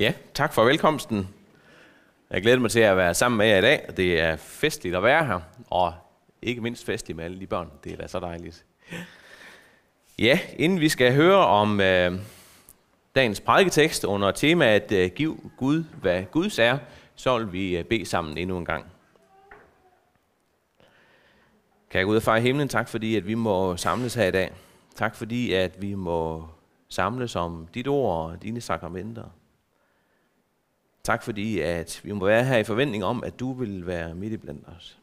Ja, tak for velkomsten. Jeg glæder mig til at være sammen med jer i dag. Det er festligt at være her, og ikke mindst festligt med alle de børn. Det er da så dejligt. Ja, inden vi skal høre om øh, dagens prædiketekst under temaet øh, Giv Gud, hvad Guds er, så vil vi øh, bede sammen endnu en gang. Kan jeg gå ud og far i himlen, tak fordi at vi må samles her i dag. Tak fordi at vi må samles om dit ord og dine sakramenter. Tak fordi, at vi må være her i forventning om, at du vil være midt i blandt os.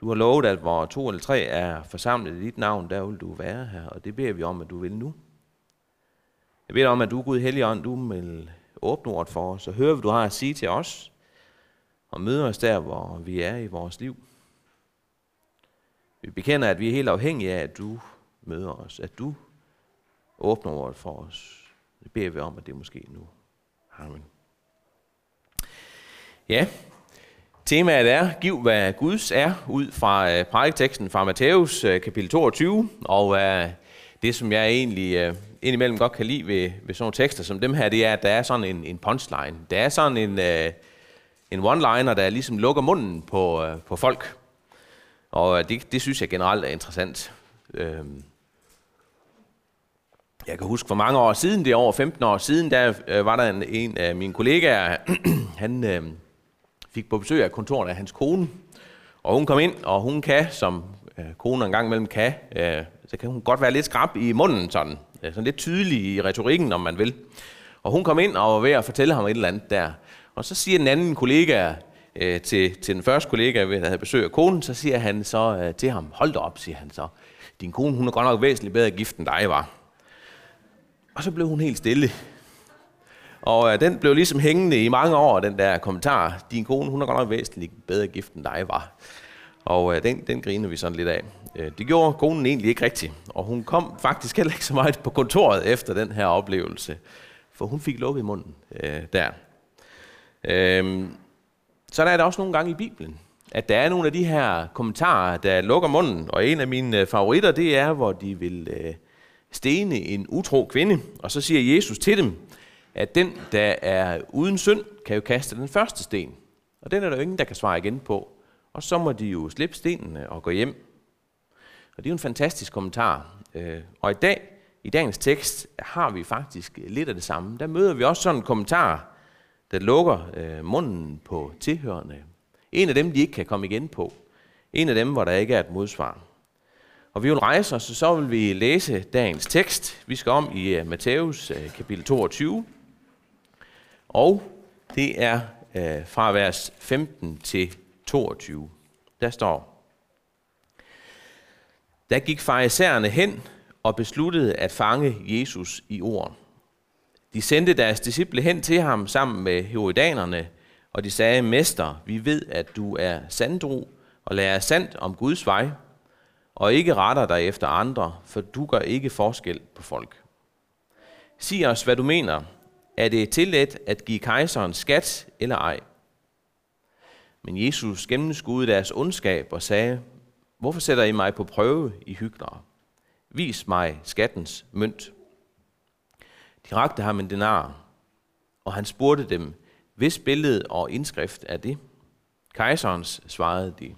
Du har lovet, at hvor to eller tre er forsamlet i dit navn, der vil du være her, og det beder vi om, at du vil nu. Jeg beder om, at du, Gud Helligånd, du vil åbne ordet for os, og høre, hvad du har at sige til os, og møde os der, hvor vi er i vores liv. Vi bekender, at vi er helt afhængige af, at du møder os, at du åbner ordet for os. Det beder vi om, at det måske nu. Amen. Ja, temaet er, giv hvad Guds er, ud fra øh, fra Matthæus øh, kapitel 22, og øh, det, som jeg egentlig øh, indimellem godt kan lide ved, ved sådan nogle tekster som dem her, det er, at der er sådan en, en punchline. Der er sådan en, øh, en one-liner, der ligesom lukker munden på, øh, på folk. Og øh, det, det synes jeg generelt er interessant. Øh, jeg kan huske for mange år siden, det er over 15 år siden, der øh, var der en, en af mine kollegaer, han øh, fik på besøg af kontoret af hans kone. Og hun kom ind, og hun kan, som øh, koner engang mellem kan, øh, så kan hun godt være lidt skrab i munden, sådan, øh, sådan lidt tydelig i retorikken, om man vil. Og hun kom ind og var ved at fortælle ham et eller andet der. Og så siger den anden kollega øh, til, til den første kollega, der havde besøg af konen, så siger han så øh, til ham, hold da op, siger han så. Din kone, hun er godt nok væsentligt bedre gift end dig, var. Og så blev hun helt stille. Og øh, den blev ligesom hængende i mange år, den der kommentar. Din kone, hun er godt nok væsentligt bedre gift end dig var. Og øh, den, den griner vi sådan lidt af. Øh, det gjorde konen egentlig ikke rigtigt. Og hun kom faktisk heller ikke så meget på kontoret efter den her oplevelse. For hun fik lukket i munden øh, der. Øh, sådan er det også nogle gange i Bibelen, at der er nogle af de her kommentarer, der lukker munden. Og en af mine øh, favoritter, det er, hvor de vil... Øh, stene en utro kvinde, og så siger Jesus til dem, at den, der er uden synd, kan jo kaste den første sten. Og den er der jo ingen, der kan svare igen på. Og så må de jo slippe stenene og gå hjem. Og det er jo en fantastisk kommentar. Øh, og i dag, i dagens tekst, har vi faktisk lidt af det samme. Der møder vi også sådan en kommentar, der lukker øh, munden på tilhørende. En af dem, de ikke kan komme igen på. En af dem, hvor der ikke er et modsvar. Og vi vil rejse os, og så vil vi læse dagens tekst. Vi skal om i øh, uh, Matthæus uh, øh, kapitel 22. Og det er uh, fra vers 15 til 22. Der står, Der gik farisæerne hen og besluttede at fange Jesus i ord. De sendte deres disciple hen til ham sammen med heroidanerne, og de sagde, Mester, vi ved, at du er sandro og lærer sandt om Guds vej, og ikke retter dig efter andre, for du gør ikke forskel på folk. Sig os, hvad du mener. Er det tilladt at give kejseren skat eller ej? Men Jesus gennemskuede deres ondskab og sagde, Hvorfor sætter I mig på prøve, i hyggelere? Vis mig skattens mønt. De rakte ham en denar, og han spurgte dem, hvis billede og indskrift er det? Kejserens svarede de.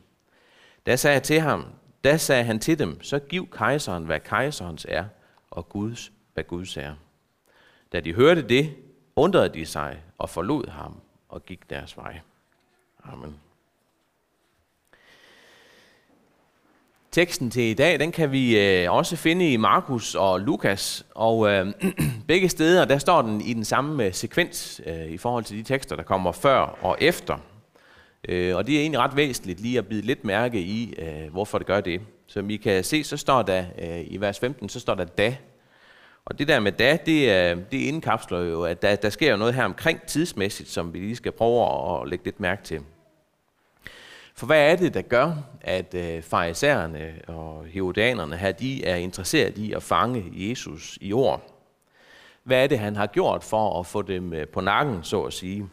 Da sagde jeg til ham, da sagde han til dem, så giv kejseren, hvad kejserens er, og Guds, hvad Guds er. Da de hørte det, undrede de sig og forlod ham og gik deres vej. Amen. Teksten til i dag, den kan vi øh, også finde i Markus og Lukas, og øh, begge steder, der står den i den samme øh, sekvens øh, i forhold til de tekster, der kommer før og efter. Øh, og det er egentlig ret væsentligt lige at bide lidt mærke i, øh, hvorfor det gør det. Som I kan se, så står der øh, i vers 15, så står der da. Og det der med da, det, øh, det indkapsler jo, at der, der sker jo noget her omkring tidsmæssigt, som vi lige skal prøve at lægge lidt mærke til. For hvad er det, der gør, at øh, farisæerne og herodanerne her, de er interesseret i at fange Jesus i ord? Hvad er det, han har gjort for at få dem øh, på nakken, så at sige?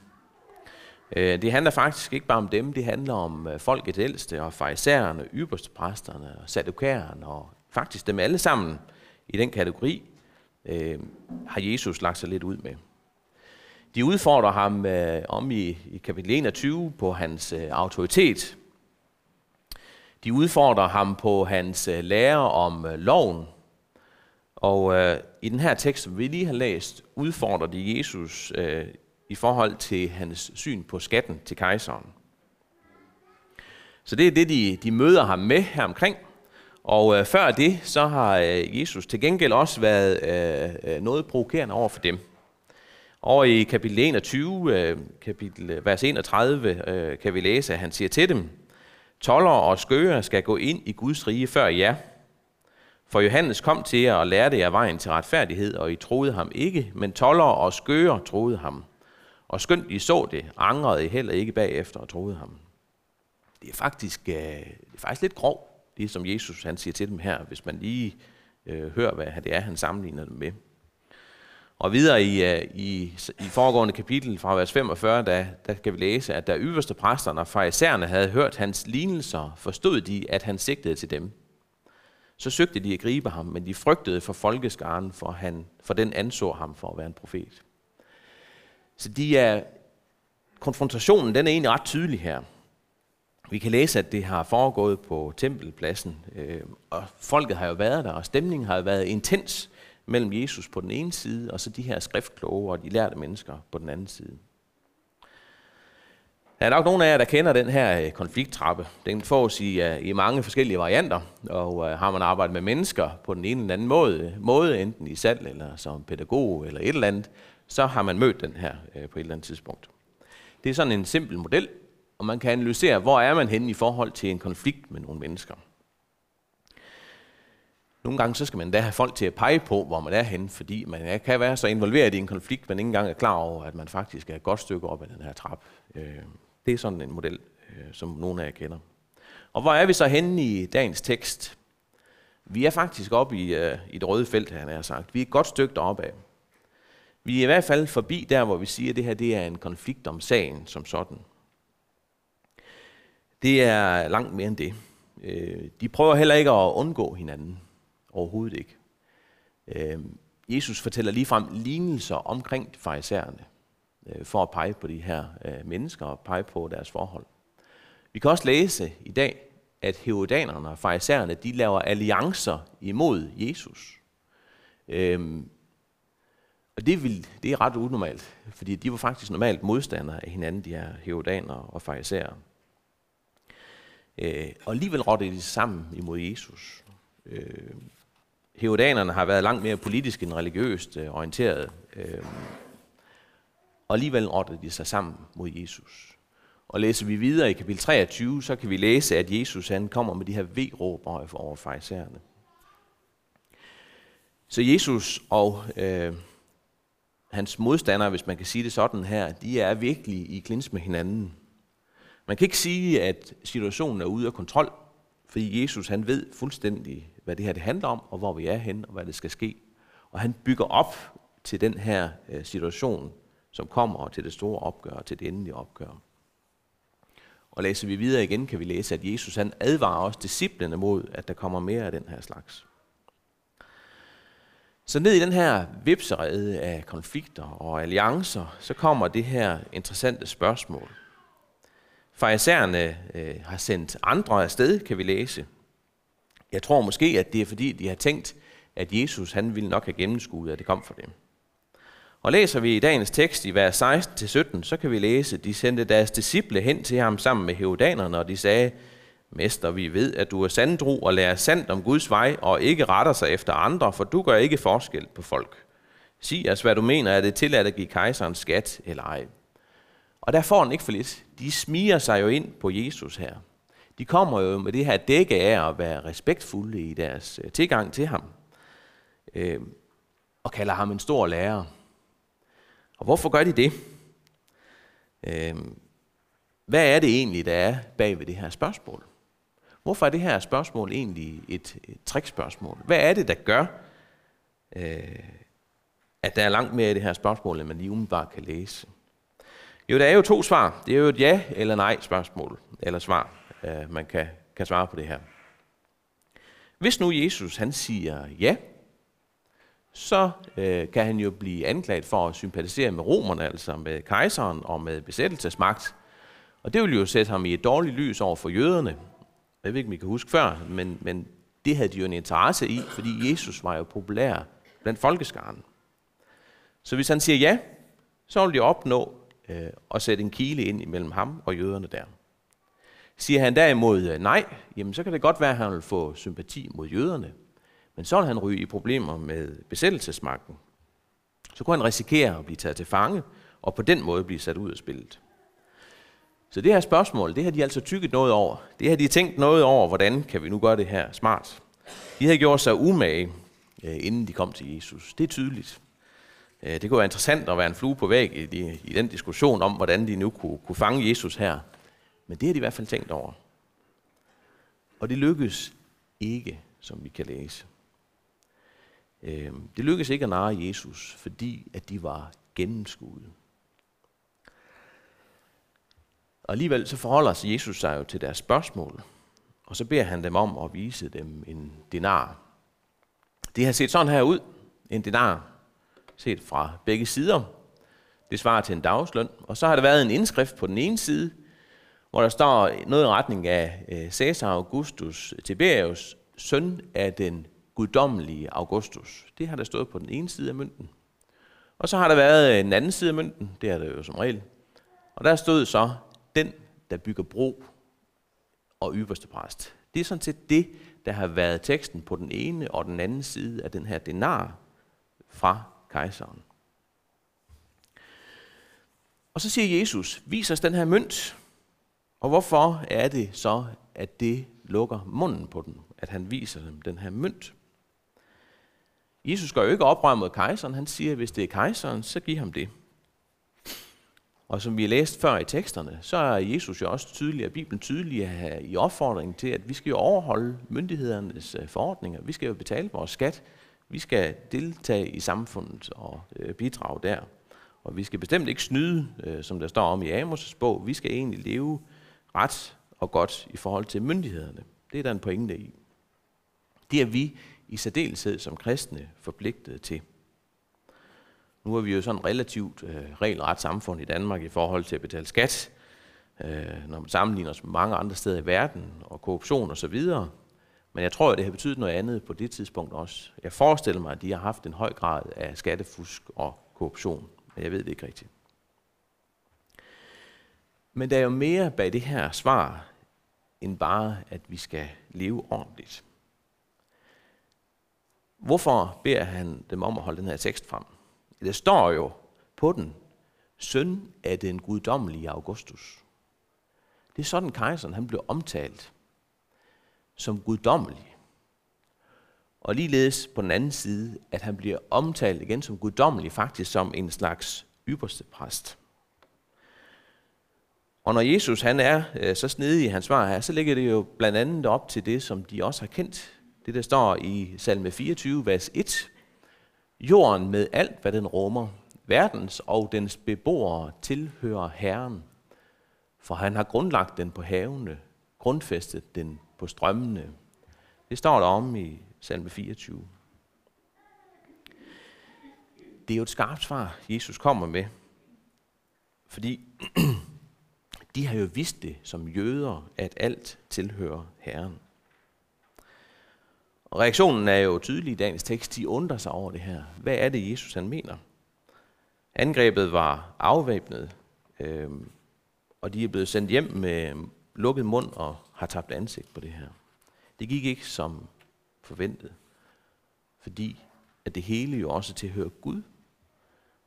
Øh, det handler faktisk ikke bare om dem, det handler om øh, folkets ældste og farisæerne, ypperstepræsterne og sadukæerne og faktisk dem alle sammen i den kategori øh, har Jesus lagt sig lidt ud med. De udfordrer ham øh, om i, i kapitel 21 på hans øh, autoritet. De udfordrer ham på hans øh, lære om øh, loven. Og øh, i den her tekst, som vi lige har læst, udfordrer de Jesus øh, i forhold til hans syn på skatten til kejseren. Så det er det, de, de møder ham med her omkring. Og øh, før det, så har øh, Jesus til gengæld også været øh, øh noget provokerende over for dem. Over i kapitel 21, øh, kapitel, øh, vers 31, øh, kan vi læse, at han siger til dem, Toller og skøger skal gå ind i Guds rige før jer. For Johannes kom til jer og lærte jer vejen til retfærdighed, og I troede ham ikke, men toller og skøger troede ham. Og skønt I så det, angrede I heller ikke bagefter og troede ham. Det er faktisk, øh, det er faktisk lidt grov, det som Jesus han siger til dem her, hvis man lige øh, hører, hvad det er, han sammenligner dem med. Og videre i, øh, i, i foregående kapitel fra vers 45, der, der kan vi læse, at da yderste præsterne og farisæerne havde hørt hans lignelser, forstod de, at han sigtede til dem. Så søgte de at gribe ham, men de frygtede for folkeskaren, for, han, for den anså ham for at være en profet. Så de er, konfrontationen den er egentlig ret tydelig her. Vi kan læse, at det har foregået på tempelpladsen, øh, og folket har jo været der, og stemningen har jo været intens mellem Jesus på den ene side, og så de her skriftkloge og de lærte mennesker på den anden side. Der er nok nogle af jer, der kender den her øh, konflikttrappe. Den fås i, øh, i mange forskellige varianter, og øh, har man arbejdet med mennesker på den ene eller anden måde, måde enten i salg eller som pædagog eller et eller andet, så har man mødt den her øh, på et eller andet tidspunkt. Det er sådan en simpel model, og man kan analysere, hvor er man henne i forhold til en konflikt med nogle mennesker. Nogle gange så skal man da have folk til at pege på, hvor man er henne, fordi man kan være så involveret i en konflikt, man ikke engang er klar over, at man faktisk er et godt stykke op ad den her trap. Øh, det er sådan en model, øh, som nogle af jer kender. Og hvor er vi så henne i dagens tekst? Vi er faktisk oppe i, øh, i det røde felt, han har sagt. Vi er et godt stykke deroppe af. Vi er i hvert fald forbi der, hvor vi siger, at det her det er en konflikt om sagen som sådan. Det er langt mere end det. Øh, de prøver heller ikke at undgå hinanden. Overhovedet ikke. Øh, Jesus fortæller ligefrem lignelser omkring farisæerne, øh, for at pege på de her mennesker og pege på deres forhold. Vi kan også læse i dag, at herodanerne og farisæerne, de laver alliancer imod Jesus. Øhm, og det, vil, det er ret unormalt, fordi de var faktisk normalt modstandere af hinanden, de her herodaner og farisæere. Øh, og alligevel rådte de sammen imod Jesus. Øh, herodanerne har været langt mere politisk end religiøst øh, orienteret. Øh, og alligevel rådte de sig sammen mod Jesus. Og læser vi videre i kapitel 23, så kan vi læse, at Jesus han kommer med de her v-råb over farisæerne. Så Jesus og øh, hans modstandere, hvis man kan sige det sådan her, de er virkelig i klins med hinanden. Man kan ikke sige, at situationen er ude af kontrol, fordi Jesus han ved fuldstændig, hvad det her det handler om, og hvor vi er hen, og hvad det skal ske. Og han bygger op til den her øh, situation, som kommer til det store opgør, til det endelige opgør. Og læser vi videre igen, kan vi læse, at Jesus han advarer også disciplene mod, at der kommer mere af den her slags. Så ned i den her vipserede af konflikter og alliancer, så kommer det her interessante spørgsmål. Farisæerne øh, har sendt andre afsted, kan vi læse. Jeg tror måske, at det er fordi, de har tænkt, at Jesus han ville nok have gennemskuet, at det kom for dem. Og læser vi i dagens tekst i vers 16-17, så kan vi læse, at de sendte deres disciple hen til ham sammen med heudanerne, og de sagde, Mester, vi ved, at du er sandro og lærer sandt om Guds vej, og ikke retter sig efter andre, for du gør ikke forskel på folk. Sig os, hvad du mener, er det tilladt at give kejseren skat eller ej. Og der får han ikke for lidt. De smiger sig jo ind på Jesus her. De kommer jo med det her dække af at være respektfulde i deres øh, tilgang til ham. Øh, og kalder ham en stor lærer. Og hvorfor gør de det? Øh, hvad er det egentlig, der er bag ved det her spørgsmål? Hvorfor er det her spørgsmål egentlig et, et trickspørgsmål? Hvad er det, der gør, øh, at der er langt mere i det her spørgsmål, end man lige umiddelbart kan læse? Jo, der er jo to svar. Det er jo et ja eller nej spørgsmål, eller svar, øh, man kan, kan svare på det her. Hvis nu Jesus han siger ja, så øh, kan han jo blive anklaget for at sympatisere med romerne, altså med kejseren og med besættelsesmagt. Og det vil jo sætte ham i et dårligt lys over for jøderne. Jeg ved ikke, om I kan huske før, men, men det havde de jo en interesse i, fordi Jesus var jo populær blandt folkeskaren. Så hvis han siger ja, så vil de opnå øh, at sætte en kile ind imellem ham og jøderne der. Siger han derimod øh, nej, jamen så kan det godt være, at han vil få sympati mod jøderne. Men så vil han ryge i problemer med besættelsesmagten. Så kunne han risikere at blive taget til fange, og på den måde blive sat ud af spillet. Så det her spørgsmål, det har de altså tykket noget over. Det har de tænkt noget over, hvordan kan vi nu gøre det her smart. De har gjort sig umage, øh, inden de kom til Jesus. Det er tydeligt. Øh, det kunne være interessant at være en flue på væg i, de, i den diskussion om, hvordan de nu kunne, kunne fange Jesus her. Men det har de i hvert fald tænkt over. Og det lykkes ikke, som vi kan læse. Øh, det lykkedes ikke at narre Jesus, fordi at de var gennemskuede. Og alligevel så forholder sig Jesus sig jo til deres spørgsmål, og så beder han dem om at vise dem en dinar. Det har set sådan her ud, en dinar, set fra begge sider. Det svarer til en dagsløn. Og så har der været en indskrift på den ene side, hvor der står noget i retning af øh, Caesar Augustus Tiberius, søn af den guddommelige Augustus. Det har der stået på den ene side af mønten. Og så har der været en anden side af mønten, det er der jo som regel. Og der stod så, den der bygger bro og ypperste præst. Det er sådan set det, der har været teksten på den ene og den anden side af den her denar fra kejseren. Og så siger Jesus, vis os den her mønt. Og hvorfor er det så, at det lukker munden på dem, at han viser dem den her mønt? Jesus gør jo ikke oprør mod kejseren. Han siger, at hvis det er kejseren, så giv ham det. Og som vi har læst før i teksterne, så er Jesus jo også tydelig, og Bibelen tydelig i opfordringen til, at vi skal jo overholde myndighedernes øh, forordninger. Vi skal jo betale vores skat. Vi skal deltage i samfundet og øh, bidrage der. Og vi skal bestemt ikke snyde, øh, som der står om i Amos' bog. Vi skal egentlig leve ret og godt i forhold til myndighederne. Det er der en pointe i. Det er vi i særdeleshed som kristne forpligtet til. Nu er vi jo sådan relativt øh, regelret samfund i Danmark i forhold til at betale skat, øh, når man sammenligner os med mange andre steder i verden, og korruption og så videre. Men jeg tror, at det har betydet noget andet på det tidspunkt også. Jeg forestiller mig, at de har haft en høj grad af skattefusk og korruption, men jeg ved det ikke rigtigt. Men der er jo mere bag det her svar, end bare, at vi skal leve ordentligt. Hvorfor beder han dem om at holde den her tekst frem? Det står jo på den, søn af den guddommelige Augustus. Det er sådan, kejseren han blev omtalt som guddommelig. Og ligeledes på den anden side, at han bliver omtalt igen som guddommelig, faktisk som en slags ypperste præst. Og når Jesus han er øh, så snedig i hans svar her, så ligger det jo blandt andet op til det, som de også har kendt. Det der står i salme 24, vers 1. Jorden med alt, hvad den rummer, verdens og dens beboere tilhører Herren. For han har grundlagt den på havene, grundfæstet den på strømmene. Det står der om i salme 24. Det er jo et skarpt svar, Jesus kommer med. Fordi de har jo vidst det som jøder, at alt tilhører Herren. Reaktionen er jo tydelig i dagens tekst. De undrer sig over det her. Hvad er det, Jesus han mener? Angrebet var afvæbnet, øh, og de er blevet sendt hjem med lukket mund og har tabt ansigt på det her. Det gik ikke som forventet, fordi at det hele jo også tilhører Gud.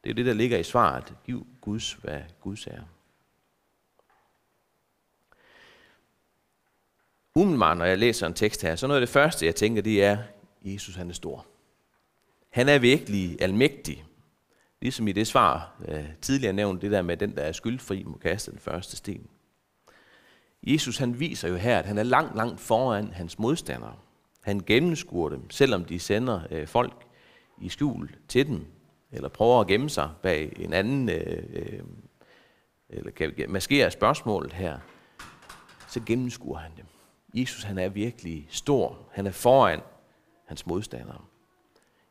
Det er det, der ligger i svaret. Giv Guds, hvad Guds er. Umiddelbart, når jeg læser en tekst her, så noget af det første, jeg tænker, det er, Jesus han er stor. Han er virkelig almægtig. Ligesom i det svar øh, tidligere nævnt, det der med den, der er skyldfri, må kaste den første sten. Jesus han viser jo her, at han er langt, langt foran hans modstandere. Han gennemskuer dem, selvom de sender øh, folk i skjul til dem, eller prøver at gemme sig bag en anden, øh, øh, eller kan maskere spørgsmålet her, så gennemskuer han dem. Jesus han er virkelig stor. Han er foran hans modstandere.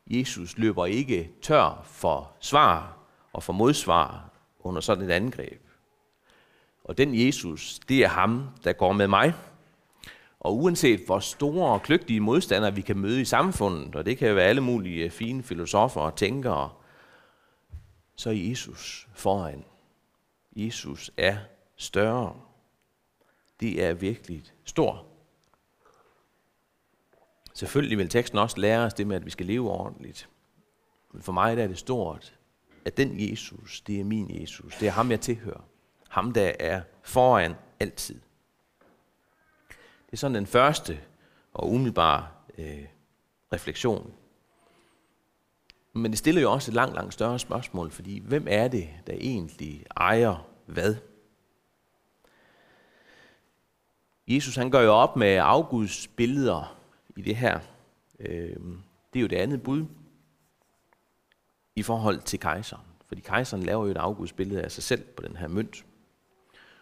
Jesus løber ikke tør for svar og for modsvar under sådan et angreb. Og den Jesus, det er ham, der går med mig. Og uanset hvor store og kløgtige modstandere vi kan møde i samfundet, og det kan være alle mulige fine filosofer og tænkere, så er Jesus foran. Jesus er større. Det er virkelig stor. Selvfølgelig vil teksten også lære os det med, at vi skal leve ordentligt. Men for mig der er det stort, at den Jesus, det er min Jesus. Det er ham, jeg tilhører. Ham, der er foran altid. Det er sådan den første og umiddelbare øh, refleksion. Men det stiller jo også et langt, langt større spørgsmål, fordi hvem er det, der egentlig ejer hvad? Jesus han gør jo op med afguds billeder i det her. Øh, det er jo det andet bud i forhold til kejseren. Fordi kejseren laver jo et afgudsbillede af sig selv på den her mønt.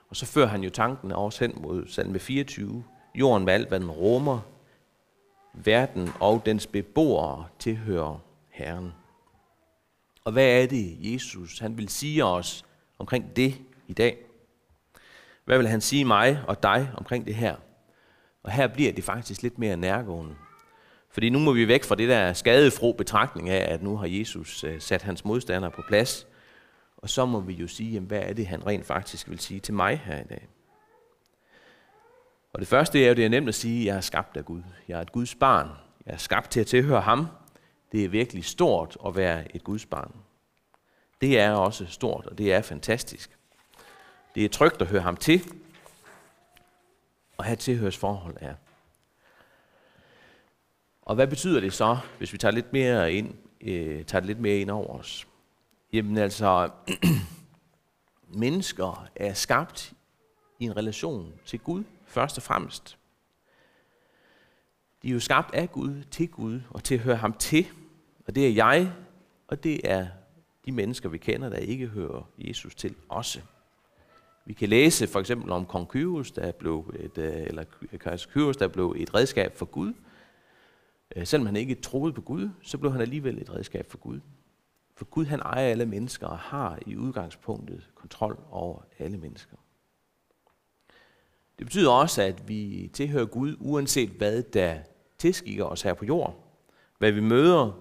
Og så fører han jo tanken også hen mod salme 24. Jorden med alt, hvad den rummer, verden og dens beboere tilhører Herren. Og hvad er det, Jesus han vil sige os omkring det i dag? Hvad vil han sige mig og dig omkring det her? Og her bliver det faktisk lidt mere nærgående. Fordi nu må vi væk fra det der skadefro betragtning af, at nu har Jesus øh, sat hans modstandere på plads. Og så må vi jo sige, jamen, hvad er det, han rent faktisk vil sige til mig her i dag? Og det første er jo, det er nemt at sige, at jeg er skabt af Gud. Jeg er et Guds barn. Jeg er skabt til at tilhøre ham. Det er virkelig stort at være et Guds barn. Det er også stort, og det er fantastisk. Det er trygt at høre ham til, at have tilhørsforhold er. Og hvad betyder det så, hvis vi tager lidt mere ind, øh, tager det lidt mere ind over os? Jamen altså, mennesker er skabt i en relation til Gud, først og fremmest. De er jo skabt af Gud, til Gud, og til at høre ham til. Og det er jeg, og det er de mennesker, vi kender, der ikke hører Jesus til også. Vi kan læse for eksempel om kong Kyros, der blev et, øh, eller øh, eller Kyros, der blev et redskab for Gud. Øh, selvom han ikke troede på Gud, så blev han alligevel et redskab for Gud. For Gud han ejer alle mennesker og har i udgangspunktet kontrol over alle mennesker. Det betyder også, at vi tilhører Gud, uanset hvad der tilskikker os her på jorden. Hvad vi møder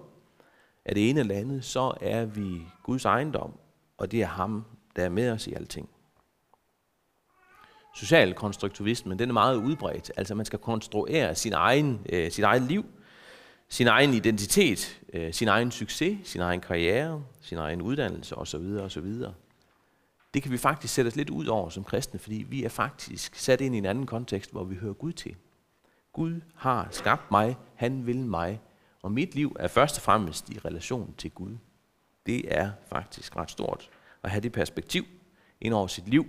af det ene eller andet, så er vi Guds ejendom, og det er ham, der er med os i alting. Social konstruktivismen, den er meget udbredt. Altså man skal konstruere sin egen, øh, sit eget liv, sin egen identitet, øh, sin egen succes, sin egen karriere, sin egen uddannelse osv. osv. Det kan vi faktisk sætte os lidt ud over som kristne, fordi vi er faktisk sat ind i en anden kontekst, hvor vi hører Gud til. Gud har skabt mig, han vil mig, og mit liv er først og fremmest i relation til Gud. Det er faktisk ret stort at have det perspektiv ind over sit liv.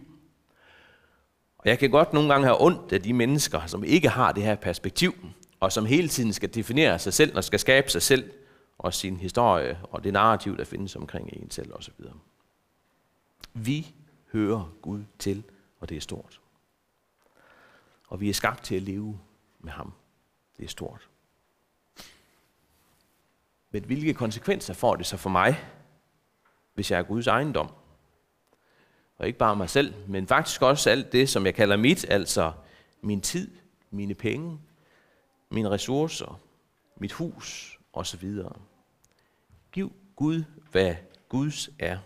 Og jeg kan godt nogle gange have ondt af de mennesker, som ikke har det her perspektiv, og som hele tiden skal definere sig selv og skal skabe sig selv og sin historie og det narrativ, der findes omkring en selv osv. Vi hører Gud til, og det er stort. Og vi er skabt til at leve med ham. Det er stort. Men hvilke konsekvenser får det så for mig, hvis jeg er Guds ejendom? Og ikke bare mig selv, men faktisk også alt det, som jeg kalder mit, altså min tid, mine penge, mine ressourcer, mit hus osv. Giv Gud, hvad Guds er.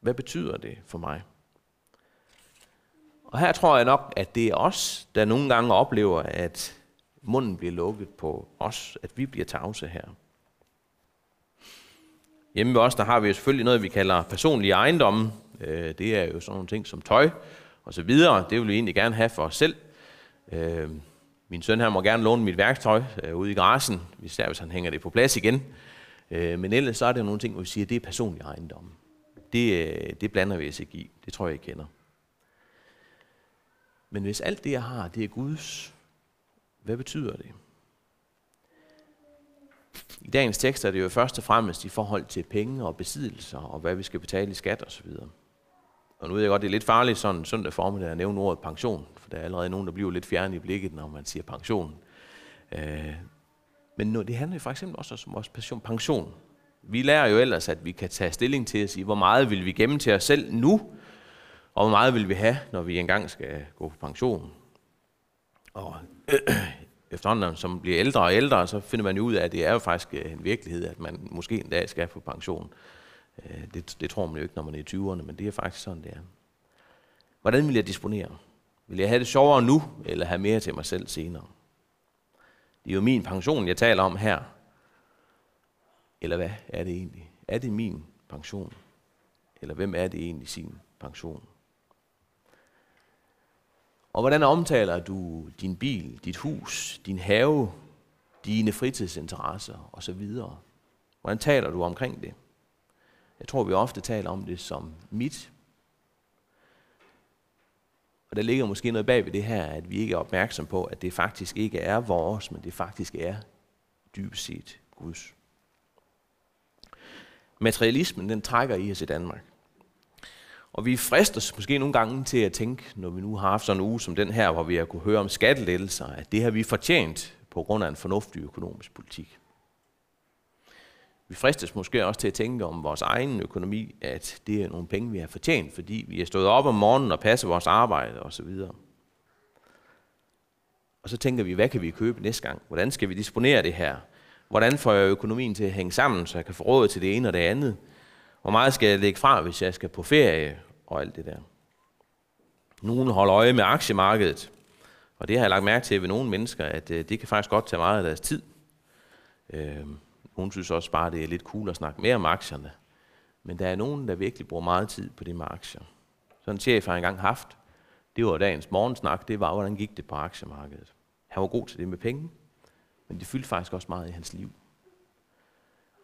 Hvad betyder det for mig? Og her tror jeg nok, at det er os, der nogle gange oplever, at munden bliver lukket på os, at vi bliver tavse her. Hjemme ved os, der har vi jo selvfølgelig noget, vi kalder personlige ejendomme. Øh, det er jo sådan nogle ting som tøj og så videre. Det vil vi egentlig gerne have for os selv. Øh, min søn her må gerne låne mit værktøj øh, ude i garagen, især hvis han hænger det på plads igen. Øh, men ellers så er det nogle ting, hvor vi siger, at det er personlig ejendom. Det, øh, det blander vi os ikke i. Det tror jeg, I kender. Men hvis alt det, jeg har, det er Guds, hvad betyder det? I dagens tekst er det jo først og fremmest i forhold til penge og besiddelser, og hvad vi skal betale i skat osv. Og nu ved jeg godt, det er lidt farligt sådan søndag formiddag at nævne ordet pension, for der er allerede nogen, der bliver lidt fjerne i blikket, når man siger pension. Øh, men nu, det handler jo for eksempel også om vores pension. pension. Vi lærer jo ellers, at vi kan tage stilling til at sige, hvor meget vil vi gemme til os selv nu, og hvor meget vil vi have, når vi engang skal gå på pension. Og efterhånden, som bliver ældre og ældre, så finder man jo ud af, at det er jo faktisk øh, en virkelighed, at man måske en dag skal på pension. Øh, Øh, det, det tror man jo ikke, når man er i 20'erne, men det er faktisk sådan, det er. Hvordan vil jeg disponere? Vil jeg have det sjovere nu, eller have mere til mig selv senere? Det er jo min pension, jeg taler om her. Eller hvad er det egentlig? Er det min pension? Eller hvem er det egentlig sin pension? Og hvordan omtaler du din bil, dit hus, din have, dine fritidsinteresser osv.? Hvordan taler du omkring det? Jeg tror, vi ofte taler om det som mit. Og der ligger måske noget bag ved det her, at vi ikke er opmærksom på, at det faktisk ikke er vores, men det faktisk er dybest set Guds. Materialismen, den trækker i os i Danmark. Og vi fristes måske nogle gange til at tænke, når vi nu har haft sådan en uge som den her, hvor vi har kunne høre om skattelettelser, at det har vi fortjent på grund af en fornuftig økonomisk politik. Vi fristes måske også til at tænke om vores egen økonomi, at det er nogle penge, vi har fortjent, fordi vi er stået op om morgenen og passer vores arbejde osv. Og så tænker vi, hvad kan vi købe næste gang? Hvordan skal vi disponere det her? Hvordan får jeg økonomien til at hænge sammen, så jeg kan få råd til det ene og det andet? Hvor meget skal jeg lægge fra, hvis jeg skal på ferie og alt det der? Nogle holder øje med aktiemarkedet, og det har jeg lagt mærke til ved nogle mennesker, at øh, det kan faktisk godt tage meget af deres tid. Øh, hun synes også bare, det er lidt cool at snakke mere om aktierne. Men der er nogen, der virkelig bruger meget tid på det med aktier. Sådan en chef har engang haft, det var dagens morgensnak, det var, hvordan gik det på aktiemarkedet. Han var god til det med penge, men det fyldte faktisk også meget i hans liv.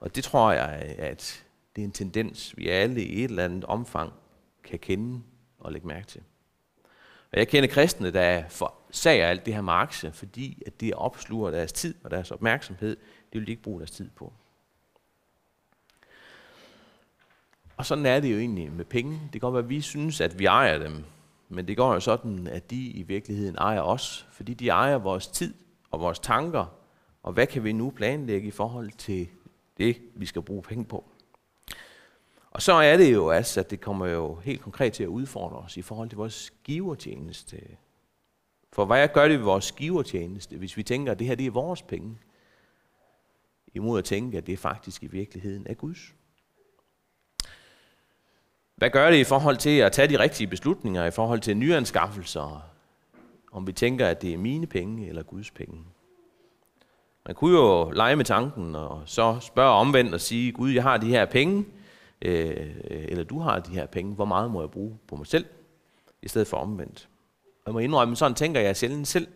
Og det tror jeg, at det er en tendens, vi alle i et eller andet omfang kan kende og lægge mærke til. Og jeg kender kristne, der forsager alt det her med aktier, fordi at det opsluger deres tid og deres opmærksomhed. Det vil de ikke bruge deres tid på. Og sådan er det jo egentlig med penge. Det kan godt være, at vi synes, at vi ejer dem. Men det går jo sådan, at de i virkeligheden ejer os. Fordi de ejer vores tid og vores tanker. Og hvad kan vi nu planlægge i forhold til det, vi skal bruge penge på? Og så er det jo altså, at det kommer jo helt konkret til at udfordre os i forhold til vores givertjeneste. For hvad gør det ved vores givertjeneste, hvis vi tænker, at det her det er vores penge? Imod at tænke, at det faktisk i virkeligheden er Guds. Hvad gør det i forhold til at tage de rigtige beslutninger, i forhold til nyanskaffelser? Om vi tænker, at det er mine penge eller Guds penge? Man kunne jo lege med tanken og så spørge omvendt og sige, Gud, jeg har de her penge, øh, eller du har de her penge, hvor meget må jeg bruge på mig selv, i stedet for omvendt. Og jeg må indrømme, sådan tænker jeg sjældent selv,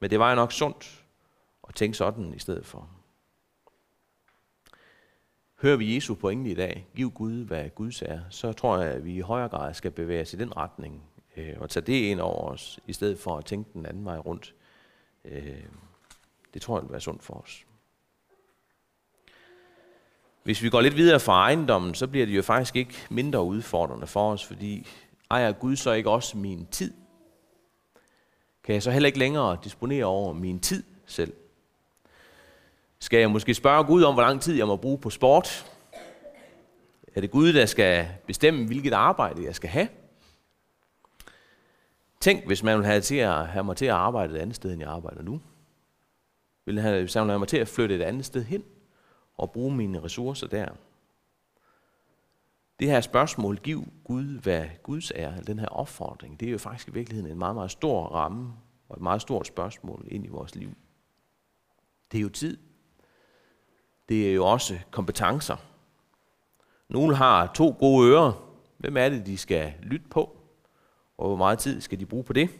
men det var jo nok sundt at tænke sådan i stedet for. Hører vi Jesu pointe i dag, giv Gud, hvad Guds er, så tror jeg, at vi i højere grad skal bevæge os i den retning, øh, og tage det ind over os, i stedet for at tænke den anden vej rundt. Øh, det tror jeg vil være sundt for os. Hvis vi går lidt videre fra ejendommen, så bliver det jo faktisk ikke mindre udfordrende for os, fordi ejer Gud så ikke også min tid? Kan jeg så heller ikke længere disponere over min tid selv? Skal jeg måske spørge Gud om, hvor lang tid jeg må bruge på sport? Er det Gud, der skal bestemme, hvilket arbejde jeg skal have? Tænk, hvis man vil have, til at, have mig til at arbejde et andet sted, end jeg arbejder nu. Vil han have mig til at flytte et andet sted hen? og bruge mine ressourcer der. Det her spørgsmål, giv Gud, hvad Guds er, den her opfordring, det er jo faktisk i virkeligheden en meget, meget stor ramme og et meget stort spørgsmål ind i vores liv. Det er jo tid. Det er jo også kompetencer. Nogle har to gode ører. Hvem er det, de skal lytte på? Og hvor meget tid skal de bruge på det?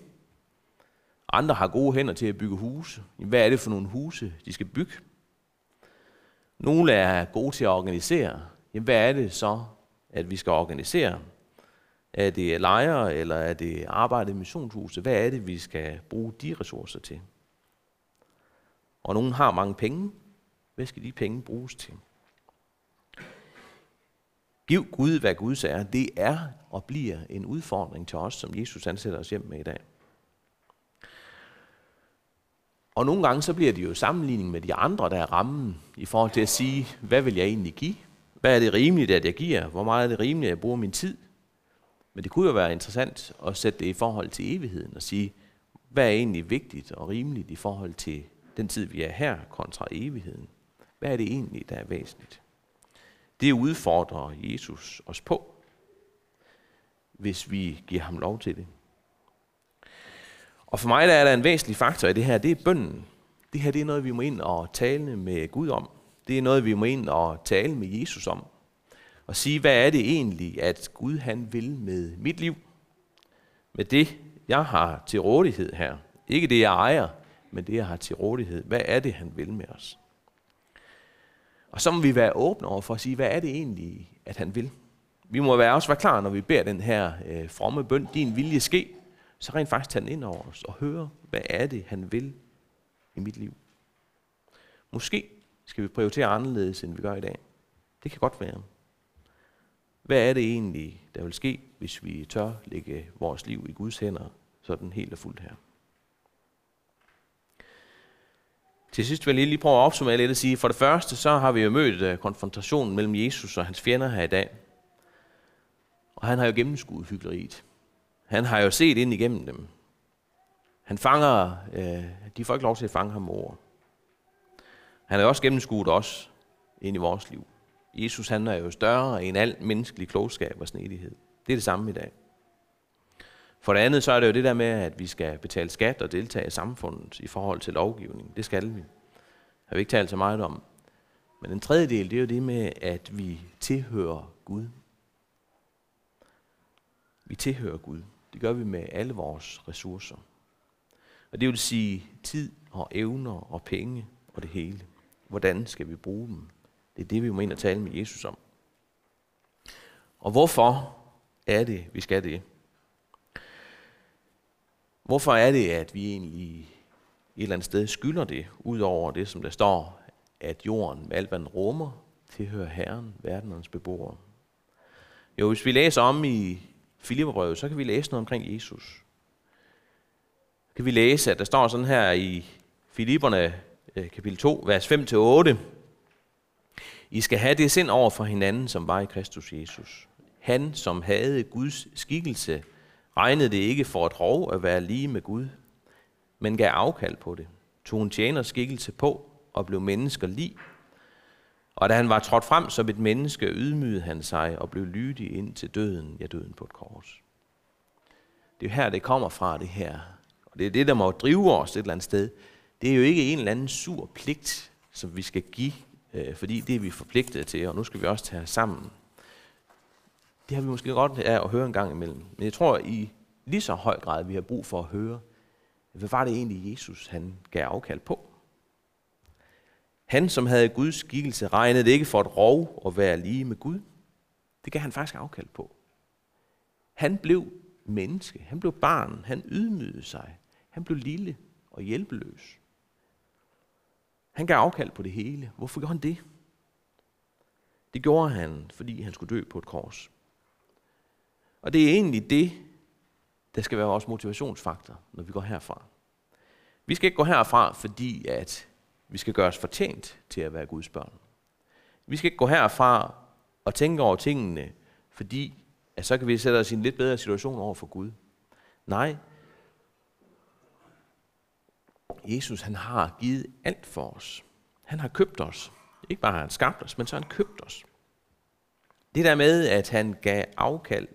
Andre har gode hænder til at bygge huse. Hvad er det for nogle huse, de skal bygge? Nogle er gode til at organisere. Jamen, hvad er det så, at vi skal organisere? Er det lejre, eller er det arbejde i missionshuset? Hvad er det, vi skal bruge de ressourcer til? Og nogen har mange penge. Hvad skal de penge bruges til? Giv Gud, hvad Gud er. Det er og bliver en udfordring til os, som Jesus ansætter os hjem med i dag. Og nogle gange så bliver det jo sammenligning med de andre, der er rammen, i forhold til at sige, hvad vil jeg egentlig give? Hvad er det rimeligt, at jeg giver? Hvor meget er det rimeligt, at jeg bruger min tid? Men det kunne jo være interessant at sætte det i forhold til evigheden og sige, hvad er egentlig vigtigt og rimeligt i forhold til den tid, vi er her, kontra evigheden? Hvad er det egentlig, der er væsentligt? Det udfordrer Jesus os på, hvis vi giver ham lov til det. Og for mig der er der en væsentlig faktor i det her, det er bønden. Det her det er noget, vi må ind og tale med Gud om. Det er noget, vi må ind og tale med Jesus om. Og sige, hvad er det egentlig, at Gud han vil med mit liv? Med det, jeg har til rådighed her. Ikke det, jeg ejer, men det, jeg har til rådighed. Hvad er det, han vil med os? Og så må vi være åbne over for at sige, hvad er det egentlig, at han vil? Vi må være også være klar, når vi beder den her øh, fromme bøn, din vilje ske, så rent faktisk tage den ind over os og høre, hvad er det, han vil i mit liv. Måske skal vi prioritere anderledes, end vi gør i dag. Det kan godt være. Hvad er det egentlig, der vil ske, hvis vi tør lægge vores liv i Guds hænder, sådan helt og fuldt her? Til sidst vil jeg lige prøve at opsummere lidt og sige, for det første, så har vi jo mødt øh, konfrontationen mellem Jesus og hans fjender her i dag. Og han har jo gennemskuet hyggeleriet. Han har jo set ind igennem dem. Han fanger, øh, de får ikke lov til at fange ham over. Han har også gennemskuet os ind i vores liv. Jesus han er jo større end al menneskelig klogskab og snedighed. Det er det samme i dag. For det andet så er det jo det der med, at vi skal betale skat og deltage i samfundet i forhold til lovgivning. Det skal vi. Det har vi ikke talt så meget om. Men den tredje del, det er jo det med, at vi tilhører Gud. Vi tilhører Gud. Det gør vi med alle vores ressourcer. Og det vil sige tid og evner og penge og det hele. Hvordan skal vi bruge dem? Det er det, vi må ind og tale med Jesus om. Og hvorfor er det, vi skal det? Hvorfor er det, at vi egentlig et eller andet sted skylder det, ud over det, som der står, at jorden med alt, hvad den rummer, tilhører Herren, verdenens beboere? Jo, hvis vi læser om i Filipperbrevet, så kan vi læse noget omkring Jesus. Så kan vi læse, at der står sådan her i Filipperne øh, kapitel 2, vers 5-8. I skal have det sind over for hinanden, som var i Kristus Jesus. Han, som havde Guds skikkelse, regnede det ikke for et rov at være lige med Gud, men gav afkald på det, tog en tjeners skikkelse på og blev mennesker lig. Og da han var trådt frem som et menneske, ydmygede han sig og blev lydig ind til døden, ja døden på et kors. Det er her, det kommer fra, det her. Og det er det, der må drive os et eller andet sted. Det er jo ikke en eller anden sur pligt, som vi skal give, øh, fordi det er vi forpligtet til, og nu skal vi også tage os sammen. Det har vi måske godt af at høre en gang imellem. Men jeg tror i lige så høj grad, vi har brug for at høre, hvad var det egentlig, Jesus han gav afkald på? Han, som havde Guds skikkelse, regnede det ikke for et rov at være lige med Gud. Det gav han faktisk afkald på. Han blev menneske. Han blev barn. Han ydmygede sig. Han blev lille og hjælpeløs. Han gav afkald på det hele. Hvorfor gjorde han det? Det gjorde han, fordi han skulle dø på et kors. Og det er egentlig det, der skal være vores motivationsfaktor, når vi går herfra. Vi skal ikke gå herfra, fordi at vi skal gøre os fortjent til at være Guds børn. Vi skal ikke gå herfra og tænke over tingene, fordi at så kan vi sætte os i en lidt bedre situation over for Gud. Nej. Jesus han har givet alt for os. Han har købt os. Ikke bare har han skabt os, men så har han købt os. Det der med, at han gav afkald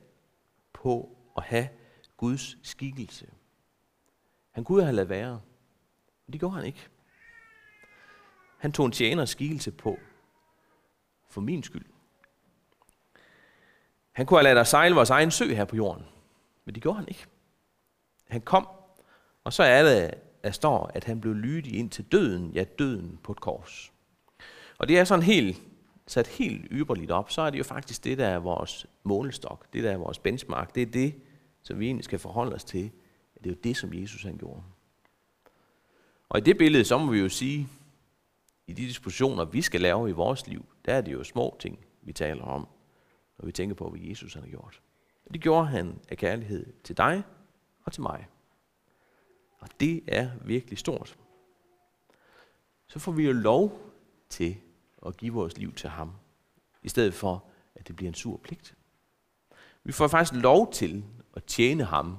på at have Guds skikkelse. Han kunne have ladet være, men det gjorde han ikke. Han tog en tjeners skikkelse på for min skyld. Han kunne have ladet os sejle vores egen sø her på jorden, men det gjorde han ikke. Han kom, og så er det, der står, at han blev lydig ind til døden, ja døden på et kors. Og det er sådan helt, sat helt yberligt op, så er det jo faktisk det, der er vores målestok, det der er vores benchmark, det er det, som vi egentlig skal forholde os til. Det er jo det, som Jesus han gjorde. Og i det billede, så må vi jo sige, i de dispositioner, vi skal lave i vores liv, der er det jo små ting, vi taler om, når vi tænker på, hvad Jesus han har gjort. Det gjorde han af kærlighed til dig og til mig. Og det er virkelig stort. så får vi jo lov til og give vores liv til ham, i stedet for, at det bliver en sur pligt. Vi får faktisk lov til at tjene ham,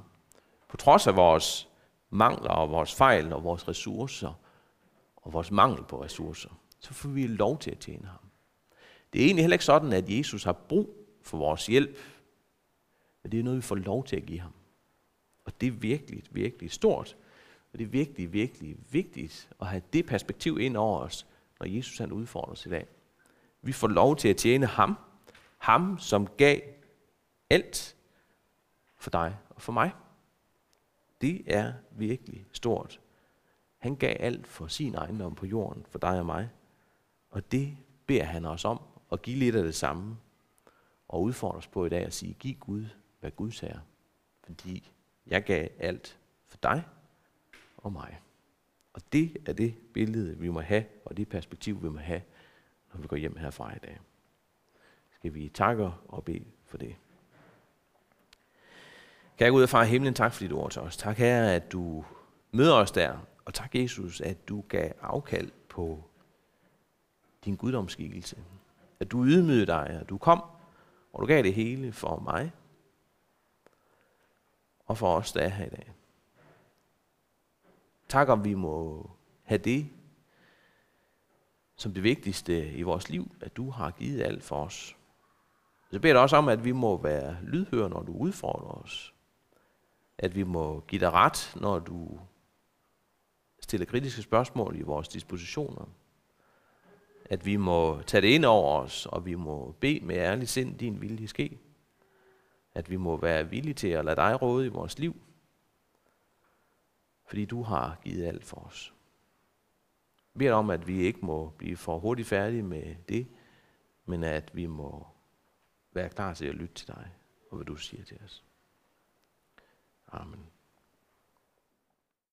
på trods af vores mangler og vores fejl og vores ressourcer og vores mangel på ressourcer. Så får vi lov til at tjene ham. Det er egentlig heller ikke sådan, at Jesus har brug for vores hjælp, men det er noget, vi får lov til at give ham. Og det er virkelig, virkelig stort. Og det er virkelig, virkelig vigtigt at have det perspektiv ind over os, når Jesus han udfordrer os i dag. Vi får lov til at tjene ham. Ham, som gav alt for dig og for mig. Det er virkelig stort. Han gav alt for sin ejendom på jorden, for dig og mig. Og det beder han os om at give lidt af det samme. Og udfordre os på i dag at sige, giv Gud, hvad Gud siger. Fordi jeg gav alt for dig og mig. Og det er det billede, vi må have, og det perspektiv, vi må have, når vi går hjem herfra i dag. Skal vi takke og bede for det. Kære Gud og far himlen, tak for dit ord til os. Tak her, at du møder os der. Og tak Jesus, at du gav afkald på din guddomsskikkelse. At du ydmygede dig, og du kom, og du gav det hele for mig. Og for os, der er her i dag. Tak om vi må have det som det vigtigste i vores liv, at du har givet alt for os. Så beder jeg også om, at vi må være lydhøre, når du udfordrer os. At vi må give dig ret, når du stiller kritiske spørgsmål i vores dispositioner. At vi må tage det ind over os, og vi må bede med ærlig sind, din vilje ske. At vi må være villige til at lade dig råde i vores liv, fordi du har givet alt for os. Jeg beder om, at vi ikke må blive for hurtigt færdige med det, men at vi må være klar til at lytte til dig og hvad du siger til os. Amen.